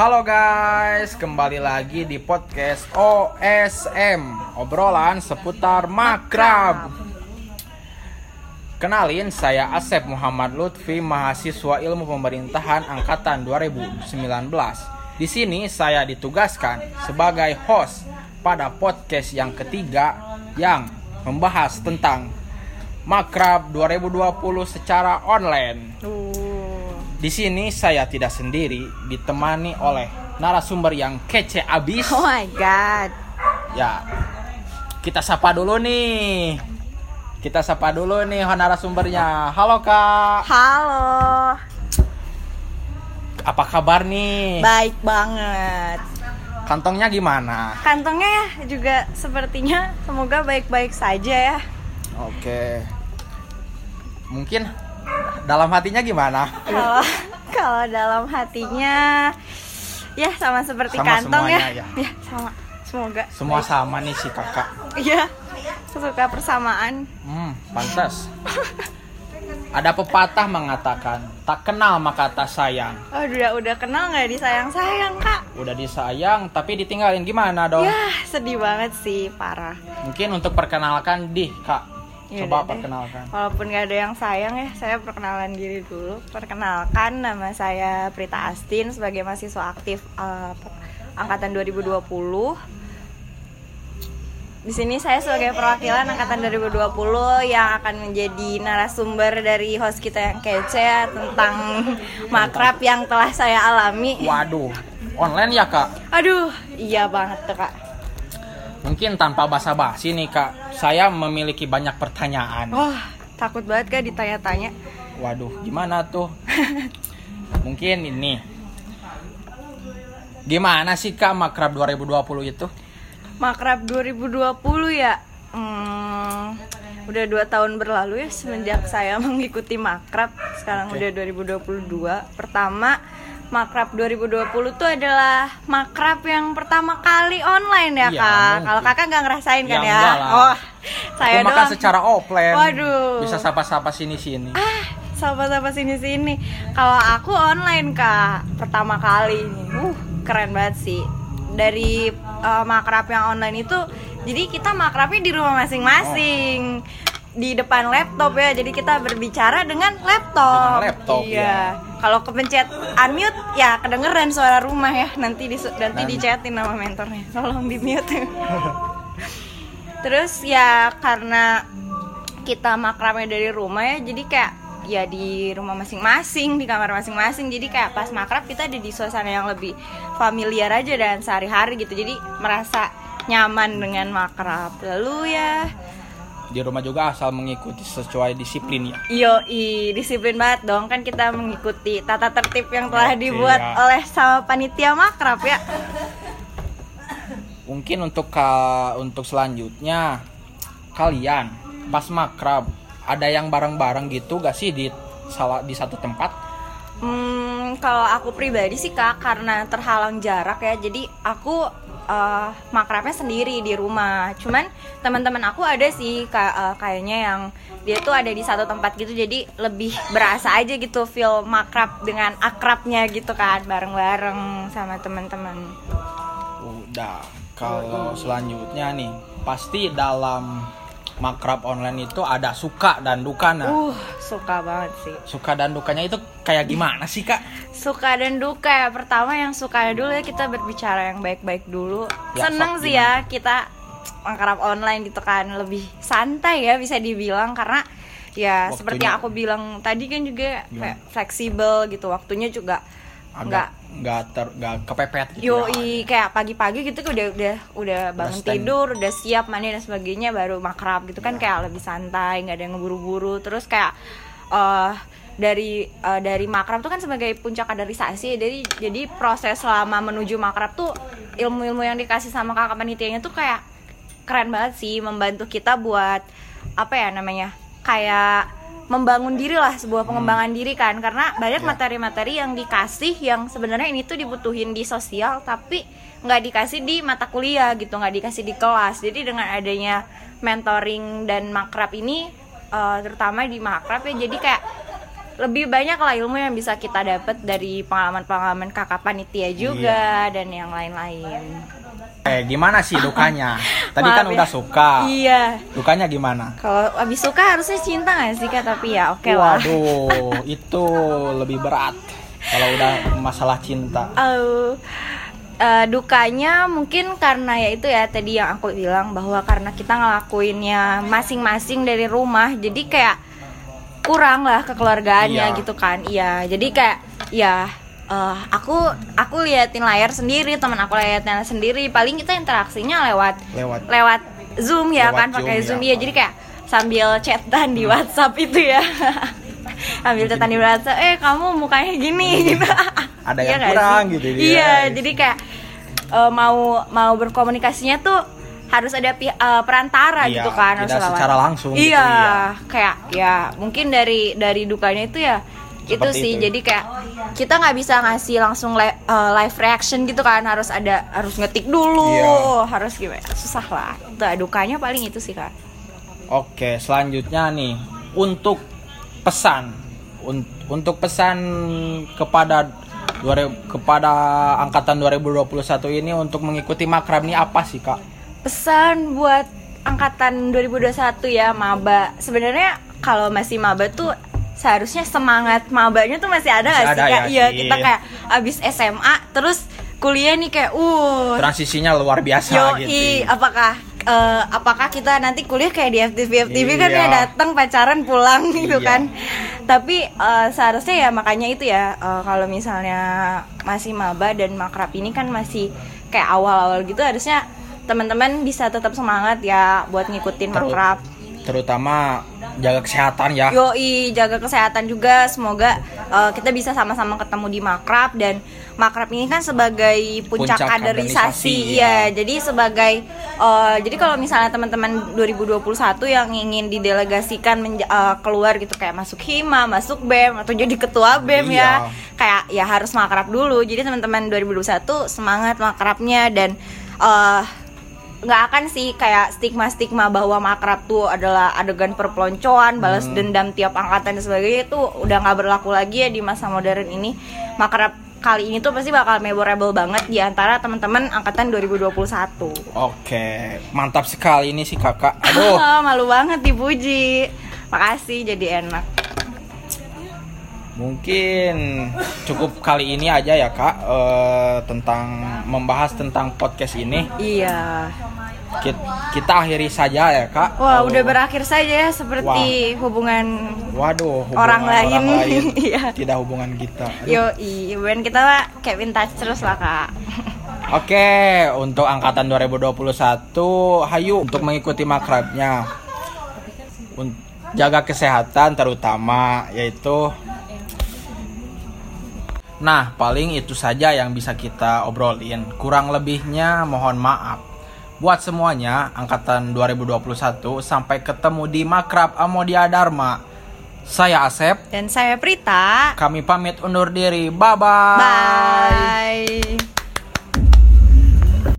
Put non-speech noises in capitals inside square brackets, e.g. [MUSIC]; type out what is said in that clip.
Halo guys, kembali lagi di podcast OSM Obrolan seputar makrab. Kenalin, saya Asep Muhammad Lutfi, mahasiswa ilmu pemerintahan angkatan 2019 Di sini saya ditugaskan sebagai host pada podcast yang ketiga yang membahas tentang Makrab 2020 secara online di sini saya tidak sendiri, ditemani oleh narasumber yang kece abis. Oh my god. Ya, kita sapa dulu nih. Kita sapa dulu nih narasumbernya. Halo kak, Halo. apa kabar nih? Baik banget. Kantongnya gimana? Kantongnya ya juga sepertinya semoga baik-baik saja ya. Oke. Mungkin dalam hatinya gimana? Kalau kalau dalam hatinya ya sama seperti Sama kantong ya. semuanya ya. [LAUGHS] sama. Semoga. Semua sama nih si kakak. Iya. Suka persamaan. Hmm, pantas. Ada pepatah mengatakan, tak kenal maka tak sayang. Oh, udah udah kenal nggak disayang-sayang, Kak? Udah disayang tapi ditinggalin gimana dong? Ya, sedih banget sih, parah. Mungkin untuk perkenalkan di kak. Ya Coba deh. perkenalkan. Walaupun gak ada yang sayang ya, saya perkenalan diri dulu. Perkenalkan nama saya Prita Astin sebagai mahasiswa aktif eh, angkatan 2020. Di sini saya sebagai perwakilan angkatan 2020 yang akan menjadi narasumber dari host kita yang kece tentang [LAUGHS] makrab yang telah saya alami. Waduh, online ya kak? Aduh, iya banget tuh kak. Mungkin tanpa basa-basi nih kak, saya memiliki banyak pertanyaan. Wah, takut banget kak ditanya-tanya. Waduh, gimana tuh? [LAUGHS] Mungkin ini. Gimana sih kak makrab 2020 itu? Makrab 2020 ya hmm, Udah dua tahun berlalu ya semenjak saya [LAUGHS] mengikuti Makrab Sekarang Oke. udah 2022 Pertama Makrab 2020 tuh adalah Makrab yang pertama kali online ya Iya, kak. Kalau kakak nggak ngerasain kan Ya, ya. Oh saya Aku makan doang secara offline. Waduh. Bisa sapa-sapa sini-sini. Ah sahabat-sahabat sini-sini Kalau aku online kak Pertama kali ini Uh keren banget sih Dari eh, makrab yang online itu Jadi kita makrabnya di rumah masing-masing Di depan laptop ya. Jadi kita berbicara dengan laptop. Dengan laptop, Iya. ya. Kalau kepencet unmute ya kedengeran suara rumah ya. Nanti di, nanti dicatin sama mentornya. Tolong di mute. [LAUGHS] Terus ya karena kita makrabnya dari rumah ya jadi kayak ya di rumah masing-masing di kamar masing-masing. Jadi kayak pas makrab kita ada di suasana yang lebih familiar aja dan sehari-hari gitu. Jadi merasa nyaman dengan makrab. Lalu ya Di rumah juga asal mengikuti sesuai disiplin ya. yoi disiplin banget dong kan kita mengikuti tata tertib yang telah Oke, dibuat ya. oleh sama panitia makrab ya Mungkin untuk ka, untuk selanjutnya kalian pas makrab ada yang bareng-bareng gitu gak sih di salah di satu tempat? Hmm, kalau aku pribadi sih kak karena terhalang jarak ya, jadi aku eh, makrabnya sendiri di rumah. Cuman teman-teman aku ada sih eh, kayaknya yang dia tuh ada di satu tempat gitu, jadi lebih berasa aja gitu feel makrab dengan akrabnya gitu kan, bareng-bareng sama teman-teman. Udah. Kalau selanjutnya nih pasti dalam makrab online itu ada suka dan duka nah. Uh, suka banget sih. Suka dan dukanya itu kayak gimana sih kak? Suka dan duka ya. Pertama yang suka dulu ya kita berbicara yang baik-baik dulu. Ya, Seneng sih ya kita makrab online gitu kan lebih santai ya bisa dibilang karena ya Waktunya- seperti yang aku bilang tadi kan juga Gimana? kayak fleksibel gitu waktunya juga nggak nggak ter nggak kepepet gitu ya. Yoi, kayak pagi-pagi gitu udah udah udah bangun stand. tidur, udah siap mandi dan sebagainya baru makrab gitu kan kayak lebih santai, nggak ada yang ngeburu-buru. Terus kayak eh dari eh, dari makrab tuh kan sebagai puncak kaderisasi, jadi jadi proses selama menuju makrab tuh ilmu-ilmu yang dikasih sama kakak panitianya tuh kayak keren banget sih, membantu kita buat apa ya namanya kayak membangun diri lah sebuah pengembangan diri kan. Karena banyak Ya. materi-materi yang dikasih yang sebenarnya ini tuh dibutuhin di sosial tapi nggak dikasih di mata kuliah gitu nggak dikasih di kelas. Jadi dengan adanya mentoring dan makrab ini eh, terutama di makrab ya jadi kayak lebih banyak lah ilmu yang bisa kita dapat dari pengalaman-pengalaman kakak panitia juga dan yang lain-lain. Eh, gimana sih dukanya? [LAUGHS] Tadi kan Maaf ya. udah suka. Iya. Dukanya gimana? Kalau abis suka harusnya cinta gak sih kak? Tapi ya oke lah. Waduh, [LAUGHS] itu lebih berat kalau udah masalah cinta. Eh, eh, dukanya mungkin karena ya itu ya tadi yang aku bilang bahwa karena kita ngelakuinnya masing-masing dari rumah jadi kayak kurang lah kekeluargaannya Iya. gitu kan. Iya jadi kayak ya eh, aku aku liatin layar sendiri teman aku liatin layar sendiri. Paling kita interaksinya lewat Lewat lewat zoom ya Lewat kan pakai Zoom, zoom. ya. ya jadi kayak sambil chatan di WhatsApp itu ya. [LAUGHS] Sambil chatan di WhatsApp eh kamu mukanya gini gitu. [LAUGHS] Ada Iya yang kurang sih? gitu iya jadi kayak eh, mau mau berkomunikasinya tuh harus ada eh, perantara Iya, gitu kan harus lewat- secara langsung gitu, iya iya. kayak ya mungkin dari dari dukanya itu ya itu Seperti sih itu. jadi kayak kita nggak bisa ngasih langsung li- eh, live reaction gitu kan harus ada harus ngetik dulu Iya. harus gimana susah lah itu dukanya paling itu sih kak Oke, selanjutnya nih untuk pesan Un- untuk pesan kepada 2000 kepada angkatan 2021 ini untuk mengikuti makrab nih apa sih, Kak? Pesan buat angkatan 2021 ya maba sebenarnya kalau masih maba tuh seharusnya semangat mabanya tuh masih ada Masih gak sih ada kak ya, iya kita kayak abis SMA terus kuliah nih kayak uh Transisinya luar biasa Yoi, gitu. apakah eh, apakah kita nanti kuliah kayak di FTV FTV kan Iya. ya datang pacaran pulang gitu Iya. kan. Tapi eh, seharusnya ya makanya itu ya eh, kalau misalnya masih maba dan makrab ini kan masih kayak awal-awal gitu harusnya teman-teman bisa tetap semangat ya buat ngikutin Terus- makrab. Terutama jaga kesehatan ya. Yoi, jaga kesehatan juga. Semoga eh, kita bisa sama-sama ketemu di makrab dan makrab ini kan sebagai puncak, Puncak kaderisasi, ya. ya. Jadi sebagai eh, jadi kalau misalnya teman-teman 2021 yang ingin didelegasikan eh, keluar gitu kayak masuk hima, masuk bem atau jadi ketua bem Iya. ya, kayak ya harus makrab dulu. Jadi teman-teman 2021 semangat makrabnya dan eh, nggak akan sih kayak stigma-stigma bahwa makrab tuh adalah adegan perpeloncoan, balas Hmm. dendam tiap angkatan dan sebagainya itu udah nggak berlaku lagi ya di masa modern ini. Makrab kali ini tuh pasti bakal memorable banget di antara teman-teman angkatan 2021. Oke, mantap sekali ini sih kakak. Aduh, [LAUGHS] malu banget dipuji. Makasih jadi enak. Mungkin cukup kali ini aja ya kak eh, tentang membahas tentang podcast ini. Iya. Kita, kita akhiri saja ya kak. Wah, Kalau- udah berakhir saja ya seperti hubungan Waduh, hubungan Orang lain. lain. [LAUGHS] Iya. tidak hubungan kita. Aduh. Yo, hubungan kita kayak in touch terus lah kak. [LAUGHS] Oke, untuk angkatan 2021, hayu untuk mengikuti makrabnya. Jaga kesehatan terutama yaitu Nah, paling itu saja yang bisa kita obrolin. Kurang lebihnya mohon maaf. Buat semuanya, angkatan 2021 sampai ketemu di Makrab Amodia Dharma. Saya Asep, Dan saya Prita. kami pamit undur diri. Bye-bye. Bye.